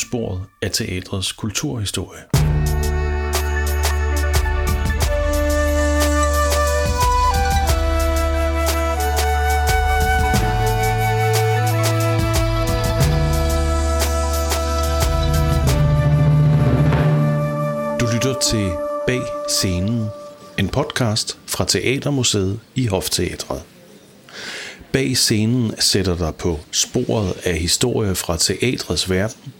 lydsporet af teatrets kulturhistorie. Du lytter til Bag Scenen, en podcast fra Teatermuseet i Hofteatret. Bag scenen sætter dig på sporet af historie fra teatrets verden,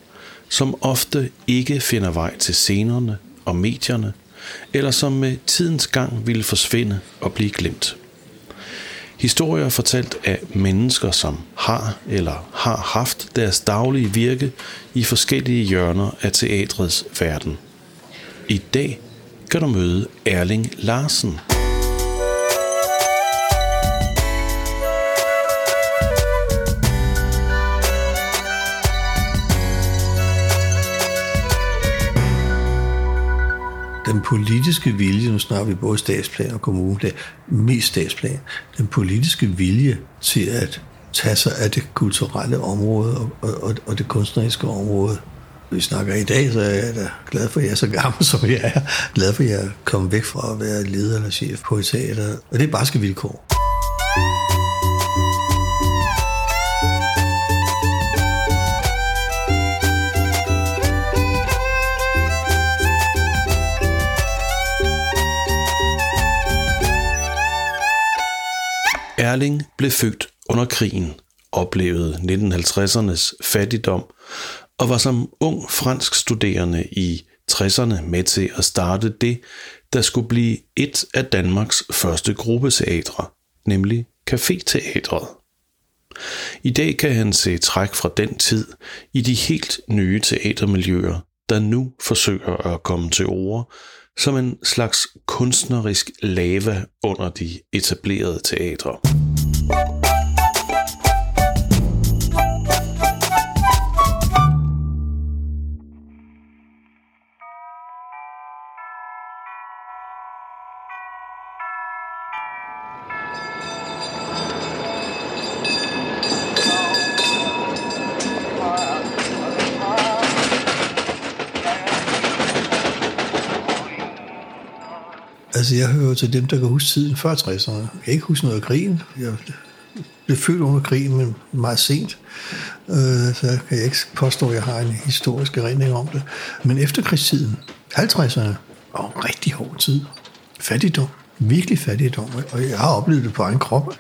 som ofte ikke finder vej til scenerne og medierne, eller som med tidens gang ville forsvinde og blive glemt. Historier fortalt af mennesker, som har eller har haft deres daglige virke i forskellige hjørner af teatrets verden. I dag kan du møde Erling Larsen. Den politiske vilje, nu snakker vi både statsplan og kommune, mest statsplan, den politiske vilje til at tage sig af det kulturelle område og, og, og det kunstneriske område. Vi snakker i dag, så er jeg da glad for, at jeg er så gammel, som jeg er. Glad for, at jeg er kommet væk fra at være leder eller chef på et teater. Og det er barske vilkår. Erling blev født under krigen, oplevede 1950'ernes fattigdom og var som ung fransk studerende i 60'erne med til at starte det, der skulle blive et af Danmarks første gruppeteatre, nemlig Caféteatret. I dag kan han se træk fra den tid i de helt nye teatermiljøer, der nu forsøger at komme til ord som en slags kunstnerisk lava under de etablerede teatre. Altså, jeg hører til dem, der kan huske tiden før 60'erne. Jeg kan ikke huske noget af krigen. Jeg blev født under krigen, men meget sent. Øh, så kan jeg ikke påstå, at jeg har en historisk erindring om det. Men efterkrigstiden, 50'erne, var en rigtig hård tid. Fattigdom. Virkelig fattigdom. Og jeg har oplevet det på egen krop.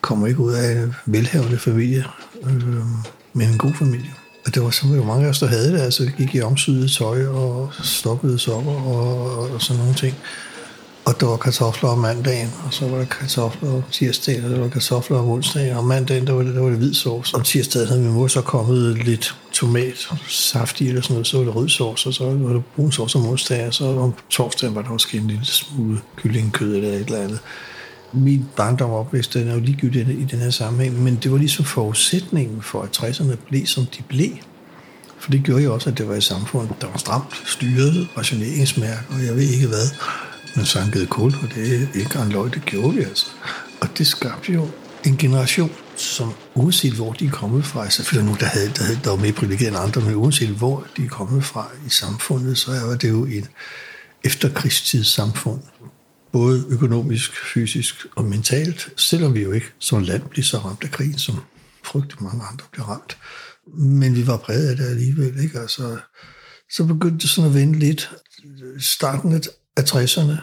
Kommer ikke ud af en velhavende familie, øh, men en god familie. Og det var simpelthen mange af os, der havde det. Altså, gik i omsydet tøj og stoppede sokker og, og sådan nogle ting. Og der var kartofler om mandagen, og så var der kartofler om tirsdagen, og der var kartofler om onsdagen, og mandagen, der var det, der var det hvid sovs. Om tirsdagen havde min mor så kommet lidt tomat, saft i eller sådan noget, så var det rød sovs, og så var det brun sovs om onsdagen, og så om torsdagen var der måske en lille smule kyllingekød eller et eller andet. Min barndom opvækst den er jo ligegyldig i den her sammenhæng, men det var ligesom forudsætningen for, at 60'erne blev, som de blev. For det gjorde jo også, at det var et samfund, der var stramt styret, rationeringsmærker, og jeg ved ikke hvad man sankede kul, og det er ikke en løg, det gjorde vi altså. Og det skabte jo en generation, som uanset hvor de er kommet fra, altså, selvfølgelig nu, der, havde, der, havde, der var mere privilegeret end andre, men uanset hvor de er kommet fra i samfundet, så er det jo et efterkrigstidssamfund, både økonomisk, fysisk og mentalt, selvom vi jo ikke som land bliver så ramt af krigen, som frygtelig mange andre bliver ramt. Men vi var præget af det alligevel, ikke? Altså, så begyndte det sådan at vende lidt. Starten af 60'erne,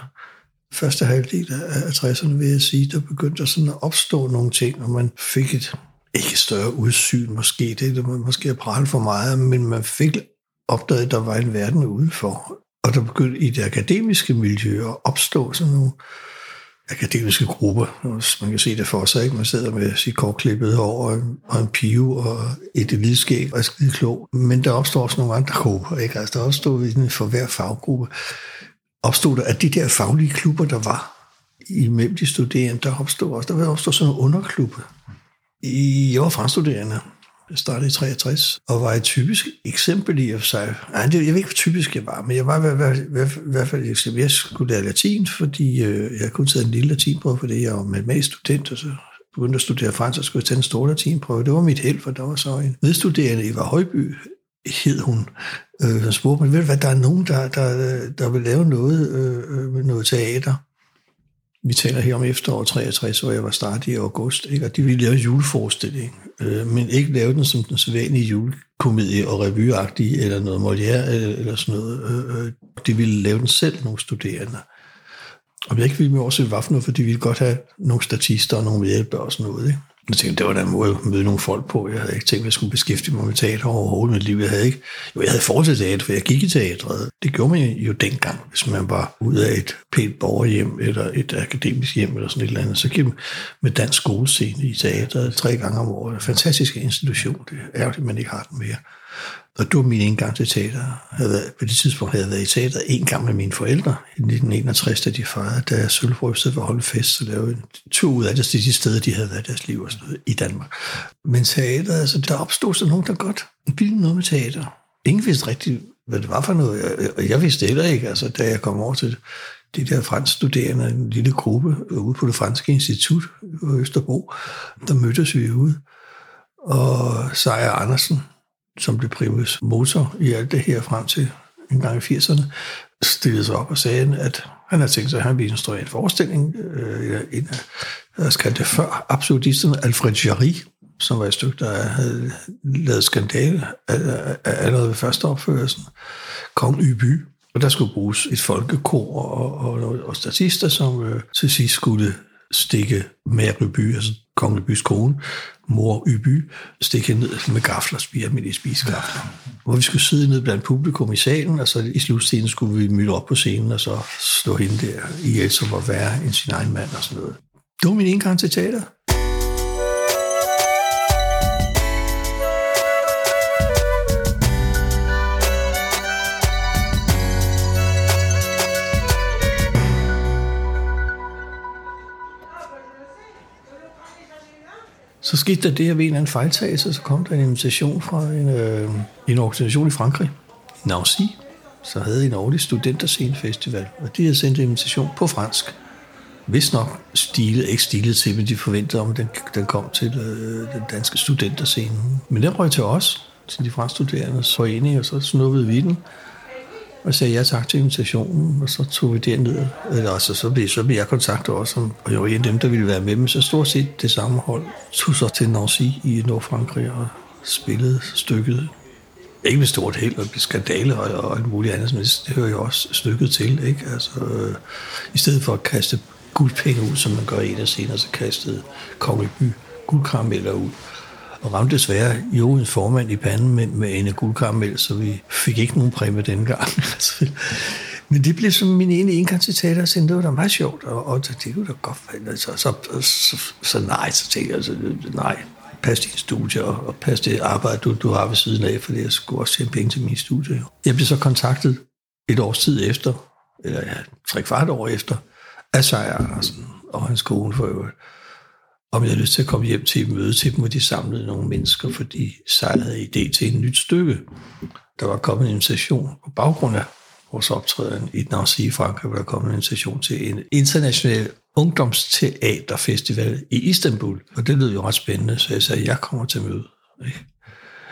første halvdel af 60'erne, vil jeg sige, der begyndte der sådan at opstå nogle ting, og man fik et ikke større udsyn måske, det er måske at prale for meget, men man fik opdaget, at der var en verden udenfor. Og der begyndte i det akademiske miljø at opstå sådan nogle akademiske grupper. Man kan se det for sig, ikke? Man sidder med sit kortklippet over og en, og en pive og et eliteskæg og er skide klog. Men der opstår også nogle andre grupper, ikke? Altså, der opstår for hver faggruppe opstod der, at de der faglige klubber, der var imellem de studerende, der opstod også, der var sådan en underklubbe. Jeg var franskstuderende, jeg startede i 63, og var et typisk eksempel i at sig. Nej, det, jeg ved ikke, hvor typisk jeg var, men jeg var i hvert fald et eksempel. Jeg skulle lære latin, fordi øh, jeg kunne tage en lille latinprøve, fordi jeg var matematisk student, og så begyndte at studere fransk, og skulle tage en stor latinprøve. Det var mit held, for der var så en medstuderende, Eva Højby, hed hun. Øh, så spurgte mig, ved du hvad, der er nogen, der, der, der vil lave noget, øh, øh noget teater. Vi taler her om efterår 63, hvor jeg var startet i august, ikke? og de ville lave juleforestilling, øh, men ikke lave den som den sædvanlige julekomedie og revyagtige, eller noget Molière, eller, eller sådan noget. Øh, øh, de ville lave den selv, nogle studerende. Og jeg ikke ville med også hvad for noget, for de ville godt have nogle statister og nogle medhjælpere og sådan noget. Ikke? Jeg tænkte, det var da en måde at møde nogle folk på. Jeg havde ikke tænkt, at jeg skulle beskæftige mig med teater overhovedet mit liv. Jeg havde ikke, jo, jeg havde forhold teater, for jeg gik i teatret. Det gjorde man jo dengang, hvis man var ude af et pænt borgerhjem, eller et akademisk hjem, eller sådan et eller andet. Så gik man med dansk skolescene i teater tre gange om året. Fantastisk institution. Det er ærgerligt, at man ikke har den mere. Og det var min indgang til teater. Jeg havde, på det tidspunkt havde jeg været i teater en gang med mine forældre i 1961, da de fejrede, da Sølvbrød var holde fest, så lavede to ud af det, de steder, de havde været deres liv og sådan noget, i Danmark. Men teater, altså der opstod så nogen, der godt ville noget med teater. Ingen vidste rigtigt, hvad det var for noget, og jeg vidste heller ikke, altså da jeg kom over til det der franske studerende, en lille gruppe ude på det franske institut på Østerbro, der mødtes vi ude. Og Sejer Andersen, som blev primus motor i alt det her frem til en gang i 80'erne, stillede sig op og sagde, at han har tænkt sig, at han ville instruere en forestilling. Øh, en af, jeg skal det før, absolutisten Alfred Jarry, som var et stykke, der havde lavet skandale allerede ved første opførelsen, Kong by, Og der skulle bruges et folkekor og, og, og statister, som øh, til sidst skulle stikke med By, altså Kongelig Bys kone, mor Yby, stikke ned med gafler, spire med de spisegafler. Hvor vi skulle sidde ned blandt publikum i salen, og så i slutscenen skulle vi møde op på scenen, og så stå hende der i et, som var værre end sin egen mand og sådan noget. Det var min indgang til teater. Så skete der det, at ved en eller anden fejltagelse, så kom der en invitation fra en, øh, en organisation i Frankrig, Nancy, så havde en årlig studenterscenefestival, og de havde sendt en invitation på fransk. Hvis nok stilet, ikke stilet til, men de forventede om, at den, den kom til øh, den danske studenterscene. Men den røg til os, til de franske så forening, og så snuppede vi den og sagde ja tak til invitationen, og så tog vi derned. Eller, altså, så, blev, så blev jeg kontaktet også, og jeg var en af dem, der ville være med, men så stort set det samme hold tog så til Nancy i Nordfrankrig og spillede stykket. Ikke med stort held og skandale og, og alt muligt andet, men det hører jo også stykket til. Ikke? Altså, øh, I stedet for at kaste guldpenge ud, som man gør en af senere, så kastede Kongeby guldkarameller ud og ramte desværre jo en formand i panden med, med en guldkaramel, så vi fik ikke nogen præmie denne gang. Men det blev som min ene indgang til teater, og det var da meget sjovt, og, og det kunne da godt være. så, så, så, så, nej, så tænkte jeg, altså, nej, pas din studie, og, og pas det arbejde, du, du har ved siden af, for jeg skulle også tjene penge til min studie. Jeg blev så kontaktet et års tid efter, eller ja, tre kvart år efter, af Sejr Andersen og hans kone for øvrigt, om jeg havde lyst til at komme hjem til et møde til dem, hvor de samlede nogle mennesker, fordi Sejl havde idé til et nyt stykke. Der var kommet en invitation på baggrund af vores optræden i Nancy i Frankrig, hvor der kom en invitation til en international ungdomsteaterfestival i Istanbul. Og det lød jo ret spændende, så jeg sagde, at jeg kommer til møde.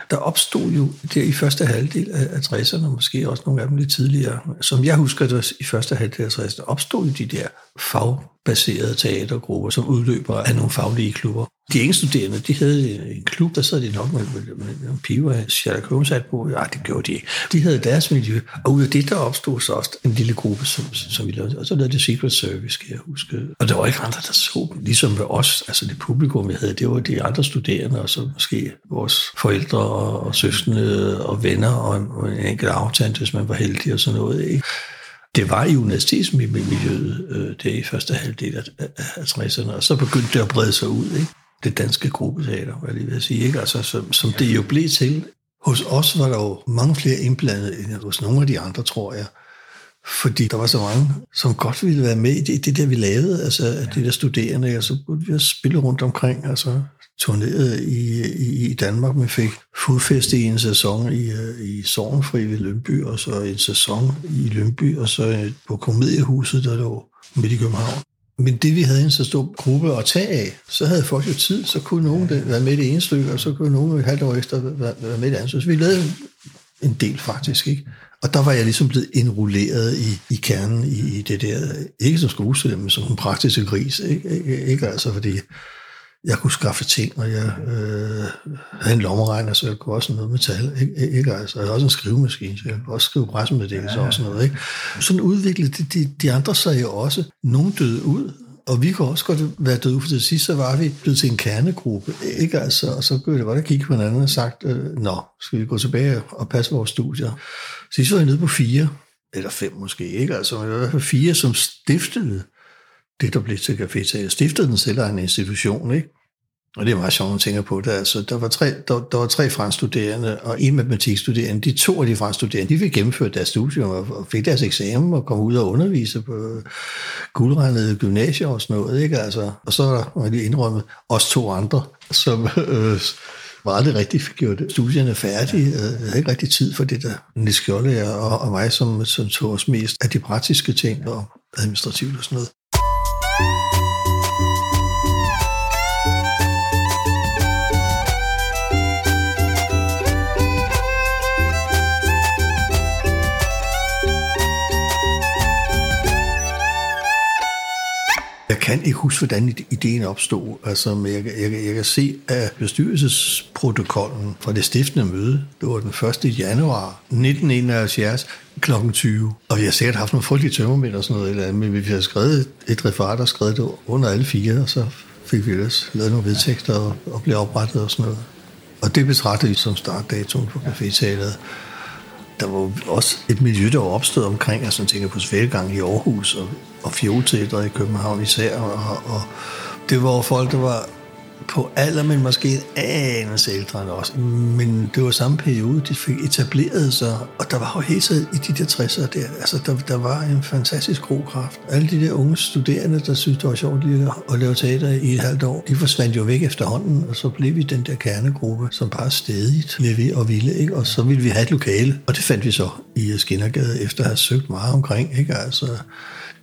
Der opstod jo der i første halvdel af 60'erne, måske også nogle af dem lidt tidligere, som jeg husker det i første halvdel af 60'erne, opstod jo de der fag baserede teatergrupper, som udløber af nogle faglige klubber. De engelske studerende, de havde en klub, der sad de nok med, med, med med piver, Sherlock Holmes sat på. Ja, det gjorde de ikke. De havde deres miljø, og ud af det, der opstod så også en lille gruppe, som, som vi lavede. Og så lavede det Secret Service, kan jeg huske. Og der var ikke andre, der så dem. Ligesom med os, altså det publikum, vi havde, det var de andre studerende, og så måske vores forældre og, og søskende og venner, og en, og en enkelt aftante, hvis man var heldig og sådan noget. Ikke? Det var i universitetsmiljøet øh, det i første halvdel af, 60'erne, og så begyndte det at brede sig ud, ikke? det danske gruppeteater, hvad jeg lige vil sige, ikke? Altså, som, som det jo blev til. Hos os var der jo mange flere indblandet end hos nogle af de andre, tror jeg. Fordi der var så mange, som godt ville være med i det, det der, vi lavede, altså ja. det der studerende, og så burde vi spille rundt omkring, altså turneret i, i, i Danmark, men fik fodfæste i en sæson i, øh, i Sorgenfri ved Lønby, og så en sæson i Lønby, og så øh, på Komediehuset, der lå midt i København. Men det, vi havde en så stor gruppe at tage af, så havde folk jo tid, så kunne nogen være med i det ene stykke, og så kunne nogen et halvt år efter være med i det andet. Så vi lavede en del faktisk, ikke? Og der var jeg ligesom blevet indrulleret i, i kernen i, i det der, ikke som skuespiller, men som en praktisk gris, ikke? Ikke, ikke altså, fordi jeg kunne skaffe ting, og jeg øh, havde en lommeregner, så jeg kunne også noget metal. Ikke, ikke altså, jeg havde også en skrivemaskine, så jeg kunne også skrive pressemeddelelser ja. og sådan noget. Ikke? Sådan udviklede de, de, de andre sig jo også. Nogle døde ud, og vi kunne også godt være døde, for til sidst så var vi blevet til en kernegruppe, ikke altså, og så kunne det godt at kigge på hinanden og sagt, øh, nå, skal vi gå tilbage og passe vores studier. Sidst var jeg nede på fire, eller fem måske, ikke altså, men i hvert fald fire, som stiftede det, der blev til Café Jeg stiftede den selv en institution, ikke? Og det er meget sjovt, at tænke på det. Altså, der, var tre, der, der var tre franskstuderende og en matematikstuderende. De to af de franskstuderende, de fik gennemført deres studium og fik deres eksamen og kom ud og undervise på guldregnede gymnasier og sådan noget. Ikke? Altså, og så var der, lige indrømmet, os to andre, som øh, var aldrig rigtig gjort studierne færdige. Jeg havde ikke rigtig tid for det der. Niels Skjolde og, og mig, som, som tog os mest af de praktiske ting og administrativt og sådan noget. Kan ikke huske, hvordan ideen opstod, altså, men jeg, jeg, jeg kan se af bestyrelsesprotokollen fra det stiftende møde, det var den 1. januar 1971 kl. 20. Og vi har sikkert haft nogle frygtelige tømmermænd og sådan noget, eller, men vi har skrevet et referat og skrevet det under alle fire, og så fik vi ellers lavet nogle vedtægter og, og blev oprettet og sådan noget. Og det betragtede vi som startdatoen på caféteateret der var også et miljø, der var opstået omkring, altså jeg tænker på Svælgang i Aarhus og, og Fjolteatret i København især, og, og det var folk, der var på alder, men måske en anelse ældre end os. Men det var samme periode, de fik etableret sig, og der var jo helt tiden i de der 60'er der, altså der, der var en fantastisk grokraft. Alle de der unge studerende, der syntes, det var sjovt lige at lave teater i et halvt år, de forsvandt jo væk efterhånden, og så blev vi den der kernegruppe, som bare stedigt ved og ville, ikke? og så ville vi have et lokale, og det fandt vi så i Skinnergade, efter at have søgt meget omkring, ikke? altså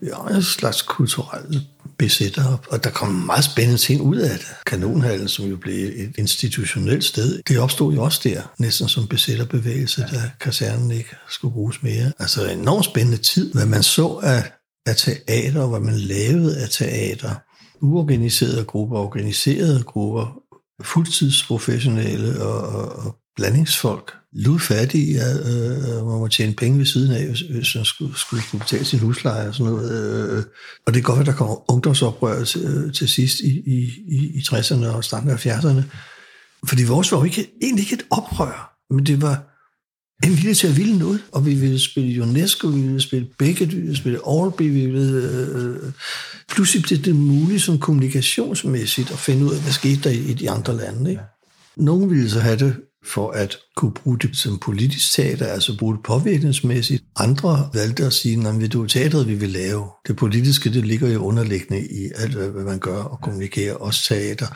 ja, en slags kulturel besætter, og der kom meget spændende ting ud af det. Kanonhallen, som jo blev et institutionelt sted, det opstod jo også der, næsten som besætterbevægelse, da kasernen ikke skulle bruges mere. Altså en enormt spændende tid, hvad man så af, af teater, og hvad man lavede af teater. Uorganiserede grupper, organiserede grupper, fuldtidsprofessionelle og, og, og blandingsfolk, ludfattige, ja, øh, hvor man tjene penge ved siden af, hvis, hvis man skulle, skulle, skulle betale sin husleje og sådan noget. Øh, og det er godt, at der kommer ungdomsoprør til, øh, til sidst i, i, i, i 60'erne og starten af 70'erne. Fordi vores var jo ikke, egentlig ikke et oprør, men det var en vilje til at ville noget. Og vi ville spille UNESCO, vi ville spille Beckett, vi ville spille Allby, vi ville... Øh, pludselig blev det muligt som kommunikationsmæssigt at finde ud af, hvad skete der i, i de andre lande. Ikke? Nogle ville så have det for at kunne bruge det som politisk teater, altså bruge det påvirkningsmæssigt. Andre valgte at sige, at det er teateret, vi vil lave. Det politiske, det ligger jo underliggende i alt, hvad man gør og kommunikerer, også teater.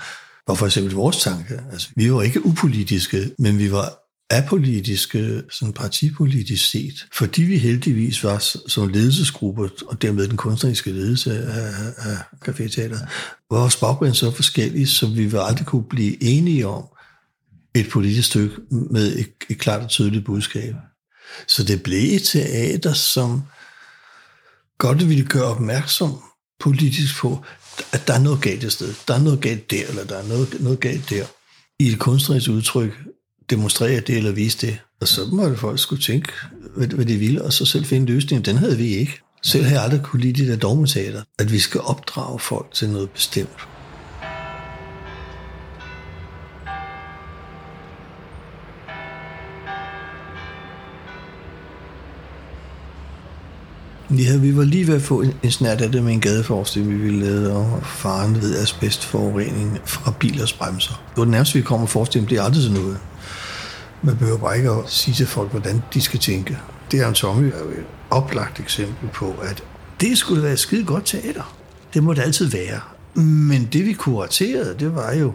Og for eksempel vores tanke. Altså, vi var ikke upolitiske, men vi var apolitiske, sådan partipolitisk set, fordi vi heldigvis var som ledelsesgruppe, og dermed den kunstneriske ledelse af, af Café Teater, vores baggrund så forskellige, så vi vil aldrig kunne blive enige om, et politisk stykke med et, et klart og tydeligt budskab. Så det blev et teater, som godt ville gøre opmærksom politisk på, at der er noget galt et sted. Der er noget galt der, eller der er noget, noget galt der. I et kunstnerisk udtryk demonstrere det eller vise det. Og så måtte folk skulle tænke, hvad, hvad de ville, og så selv finde løsningen. Den havde vi ikke. Selv har jeg aldrig kunne lide det der dogmetater, at vi skal opdrage folk til noget bestemt. Ja, vi var lige ved at få en, en snært af det med en gadeforstilling, vi ville lave, og faren ved asbestforurening fra bilers bremser. Det var det nærmeste, vi kom og forestillingen bliver aldrig sådan noget. Man behøver bare ikke at sige til folk, hvordan de skal tænke. Det er en Tommy er et oplagt eksempel på, at det skulle være et skide godt teater. Det må det altid være. Men det vi kuraterede, det var jo,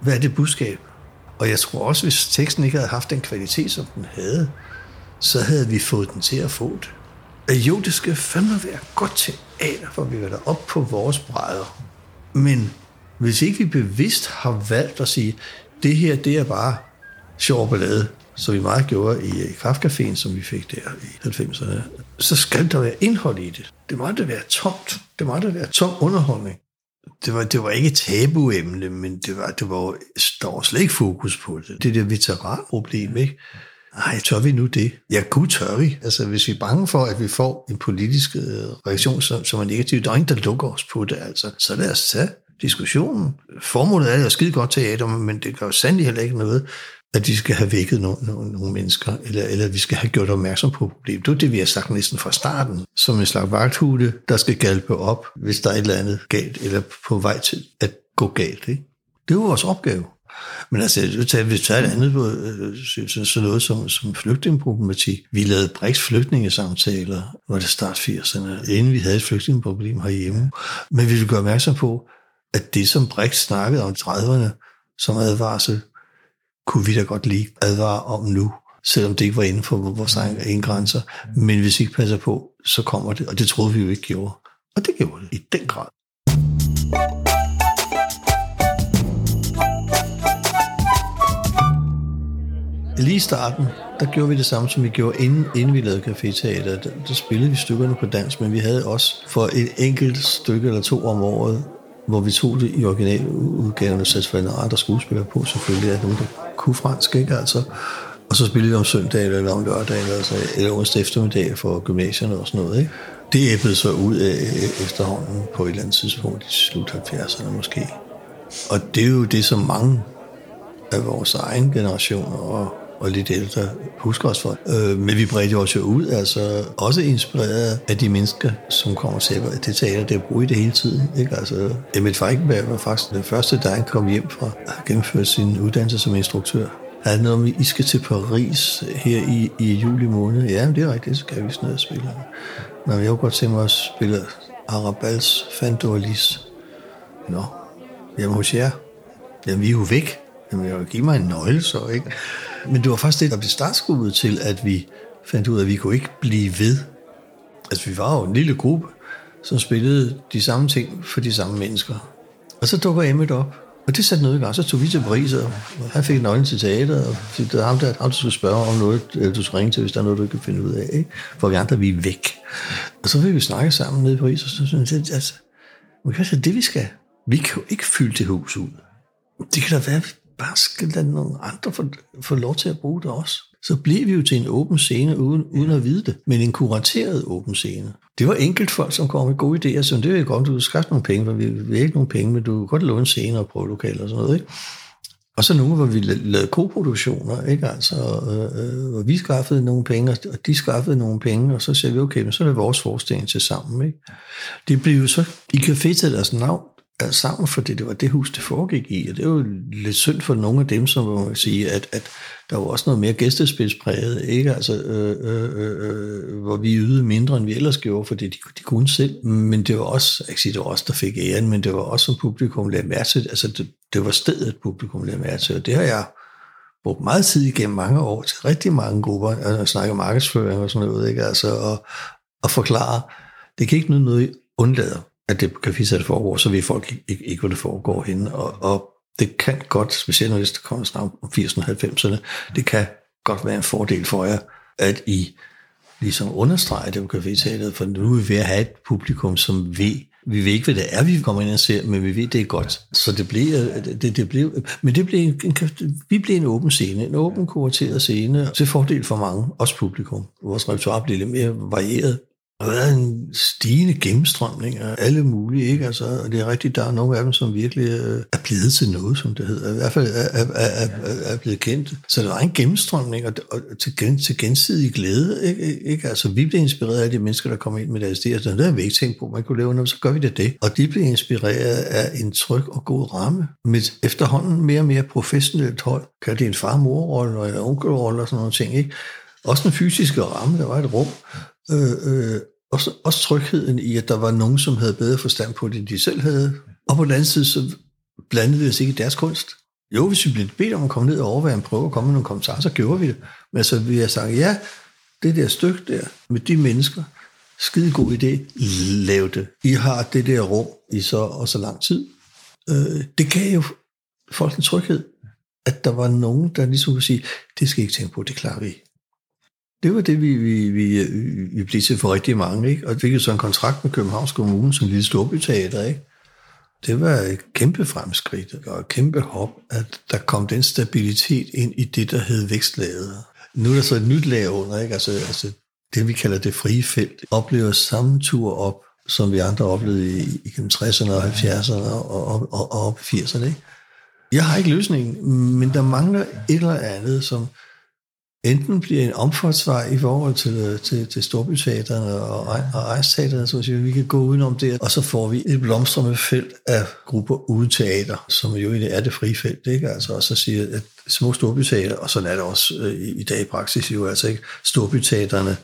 hvad er det budskab? Og jeg tror også, hvis teksten ikke havde haft den kvalitet, som den havde, så havde vi fået den til at få det at jo, det skal fandme være godt teater, for vi er da op på vores brædder. Men hvis ikke vi bevidst har valgt at sige, det her, det er bare sjov ballade, som vi meget gjorde i øh, Kraftcaféen, som vi fik der i 90'erne, så skal der være indhold i det. Det måtte være tomt. Det måtte være tom underholdning. Det var, det var ikke et tabuemne, men det var, det var, der var slet ikke fokus på det. Det der veteranproblem, ikke? Ej, tør vi nu det? Ja, gud tør vi. Altså, hvis vi er bange for, at vi får en politisk øh, reaktion, som, som er negativ, der er ingen, der lukker os på det, altså. Så lad os tage diskussionen. Formålet er jo skide godt teater, men det gør jo sandelig heller ikke noget, at vi skal have vækket nogle, nogle, nogle mennesker, eller, eller at vi skal have gjort opmærksom på problemet. Det er det, vi har sagt næsten fra starten. Som en slags vagthude, der skal galpe op, hvis der er et eller andet galt, eller på vej til at gå galt. Ikke? Det er jo vores opgave. Men altså, hvis vi tager et andet, øh, sådan noget som, som flygtningeproblematik. Vi lavede Brix flygtningesamtaler, var det start 80'erne, inden vi havde et flygtningeproblem herhjemme. Men vi vil gøre opmærksom på, at det, som Brix snakkede om 30'erne, som advarsel, kunne vi da godt lige advare om nu, selvom det ikke var inden for vores egen grænser. Men hvis vi ikke passer på, så kommer det, og det troede vi jo ikke gjorde. Og det gjorde det i den grad. Lige i starten, der gjorde vi det samme, som vi gjorde, inden, inden vi lavede Café-teater. Der, der spillede vi stykkerne på dans, men vi havde også for et enkelt stykke eller to om året, hvor vi tog det i originaludgaven og satte for andre skuespillere på, selvfølgelig er nogen, der kunne fransk, ikke altså. Og så spillede vi om søndag eller om lørdag eller, altså, eller onsdag eftermiddag for gymnasierne og sådan noget, ikke? Det æbbede så ud af øh, efterhånden på et eller andet tidspunkt i slut 70'erne måske. Og det er jo det, som mange af vores egen generation og og lidt ældre husker os for. Øh, men vi bredte os jo ud, altså også inspireret af de mennesker, som kommer til at det teater, det bruger i det hele tiden. Ikke? Altså, Emil Feigenberg var faktisk den første, der han kom hjem fra at gennemføre sin uddannelse som instruktør. Han havde noget om, I skal til Paris her i, i juli måned. Ja, det er rigtigt, så kan vi sådan noget spille. Nå, jeg kunne godt tænke mig at spille Arabals Fandolis. Nå, jamen hos jer. Jamen, vi er jo væk. Jamen, jeg vil give mig en nøgle så, ikke? Men det var faktisk det, der blev startskuddet til, at vi fandt ud af, at vi kunne ikke blive ved. Altså, vi var jo en lille gruppe, som spillede de samme ting for de samme mennesker. Og så dukker Emmet op, og det satte noget i gang. Så tog vi til Paris, og han fik nøglen til teater, og det var ham, der, ham, der skulle spørge om noget, eller du skulle ringe til, hvis der er noget, du ikke kan finde ud af. Ikke? For vi andre, vi er væk. Og så fik vi snakke sammen nede i Paris, og så synes altså, jeg, altså, det er det, vi skal. Vi kan jo ikke fylde det hus ud. Det kan da være, bare skal lade nogle andre få, få lov til at bruge det også. Så blev vi jo til en åben scene uden, uden at vide det, men en kurateret åben scene. Det var enkelt folk, som kom med gode idéer, så det er godt, du skal nogle penge, for vi vil ikke nogen penge, men du kan godt låne en scene og prøve lokal og sådan noget. Ikke? Og så nogle, hvor vi lavede koproduktioner, ikke? Altså, øh, øh, hvor vi skaffede nogle penge, og de skaffede nogle penge, og så sagde vi, okay, men så er det vores forestilling til sammen. Ikke? Det blev jo så i Café til deres navn sammen, fordi det var det hus, det foregik i. Og det er jo lidt synd for nogle af dem, som må sige, at, at der var også noget mere gæstespidspræget, ikke? Altså, øh, øh, øh, hvor vi ydede mindre, end vi ellers gjorde, fordi de, de kunne selv. Men det var også, ikke sige, det var os, der fik æren, men det var også, som publikum lagde mærke til. Altså, det, det var stedet, publikum lagde mærke til, og det har jeg brugt meget tid igennem mange år til rigtig mange grupper, altså at snakke markedsføring og sådan noget, ikke? Altså, og, og forklare, det kan ikke noget, noget undlader at det kan vise, at det foregår, så ved folk ikke, ikke, ikke hvor det foregår henne. Og, og det kan godt, specielt når det kommer snart om 80'erne og 90'erne, det kan godt være en fordel for jer, at I ligesom understreger det på café for nu er vi ved at have et publikum, som ved, vi ved ikke, hvad det er, vi kommer ind og ser, men vi ved, det er godt. Så det blev, det, det blev, men det blev en, vi blev en åben scene, en åben kurateret scene, til fordel for mange, også publikum. Vores repertoire blev lidt mere varieret, der har været en stigende gennemstrømning af alle mulige, ikke? Altså, og det er rigtigt, der er nogle af dem, som virkelig øh, er blevet til noget, som det hedder. I hvert fald er, er, er, er, er blevet kendt. Så der var en gennemstrømning og, og til, gen, til gensidig glæde, ikke? ikke? Altså, vi blev inspireret af de mennesker, der kom ind med deres idéer. Så det har vi ikke tænkt på, man kunne lave noget, så gør vi det det. Og de blev inspireret af en tryg og god ramme med efterhånden mere og mere professionelt hold. Kan det en far-mor-rolle og en onkelrolle og sådan nogle ting, ikke? Også den fysiske ramme, der var et rum, Øh, øh, også, også trygheden i, at der var nogen, som havde bedre forstand på det, end de selv havde. Og på den anden side, så blandede vi os ikke i deres kunst. Jo, hvis vi blev bedt om at komme ned og overveje en prøve og komme med nogle kommentarer, så gjorde vi det. Men så vi har sagt, ja, det der stykke der, med de mennesker, skide god idé, lav det. I har det der rum i så og så lang tid. Øh, det gav jo folk en tryghed. at der var nogen, der ligesom kunne sige, det skal I ikke tænke på, det klarer vi. Det var det, vi, vi, vi, vi blev til for rigtig mange, ikke? og det er så en kontrakt med Københavns Kommune som lille storbyteater, ikke? Det var et kæmpe fremskridt og et kæmpe hop, at der kom den stabilitet ind i det, der hed vækstlaget. Nu er der så et nyt lag under, ikke? Altså, altså det, vi kalder det frie felt, oplever samme tur op, som vi andre oplevede i, i 60'erne og 70'erne og, og, og, og op i 80'erne. Ikke? Jeg har ikke løsningen, men der mangler et eller andet, som enten bliver en omfartsvej i forhold til, øh, til, til storbyteaterne og, og ejsteaterne, så vi kan gå udenom det, og så får vi et blomstrende felt af grupper uden teater, som jo egentlig er det frie felt, ikke? Altså, og så siger at små storbyteater, og sådan er det også øh, i, i dag i praksis jo, altså ikke storbyteaterne,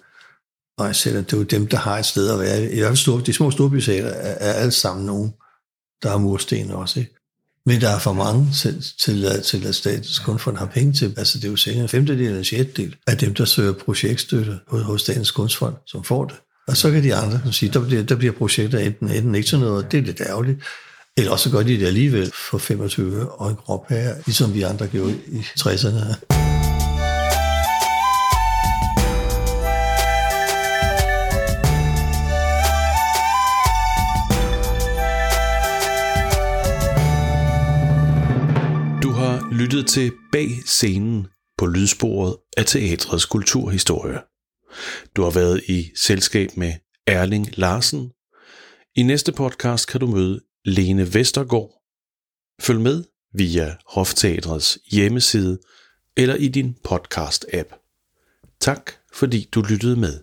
og det er jo dem, der har et sted at være. I hvert fald store, de små storbyteater er, er alle sammen nogen, der er mursten også, ikke? Men der er for mange til, til, til at Statens Kunstfond har penge til. Altså det er jo senere en femtedel eller en sjettedel af dem, der søger projektstøtte hos Statens Kunstfond, som får det. Og så kan de andre kan sige, der bliver, der bliver projekter enten, enten ikke til noget, det er lidt ærgerligt, eller også gør de det alligevel for 25 og en krop her, ligesom vi andre gjorde i 60'erne. Lyttet til Bag scenen på lydsporet af teatrets kulturhistorie. Du har været i selskab med Erling Larsen. I næste podcast kan du møde Lene Vestergaard. Følg med via Hofteatrets hjemmeside eller i din podcast-app. Tak fordi du lyttede med.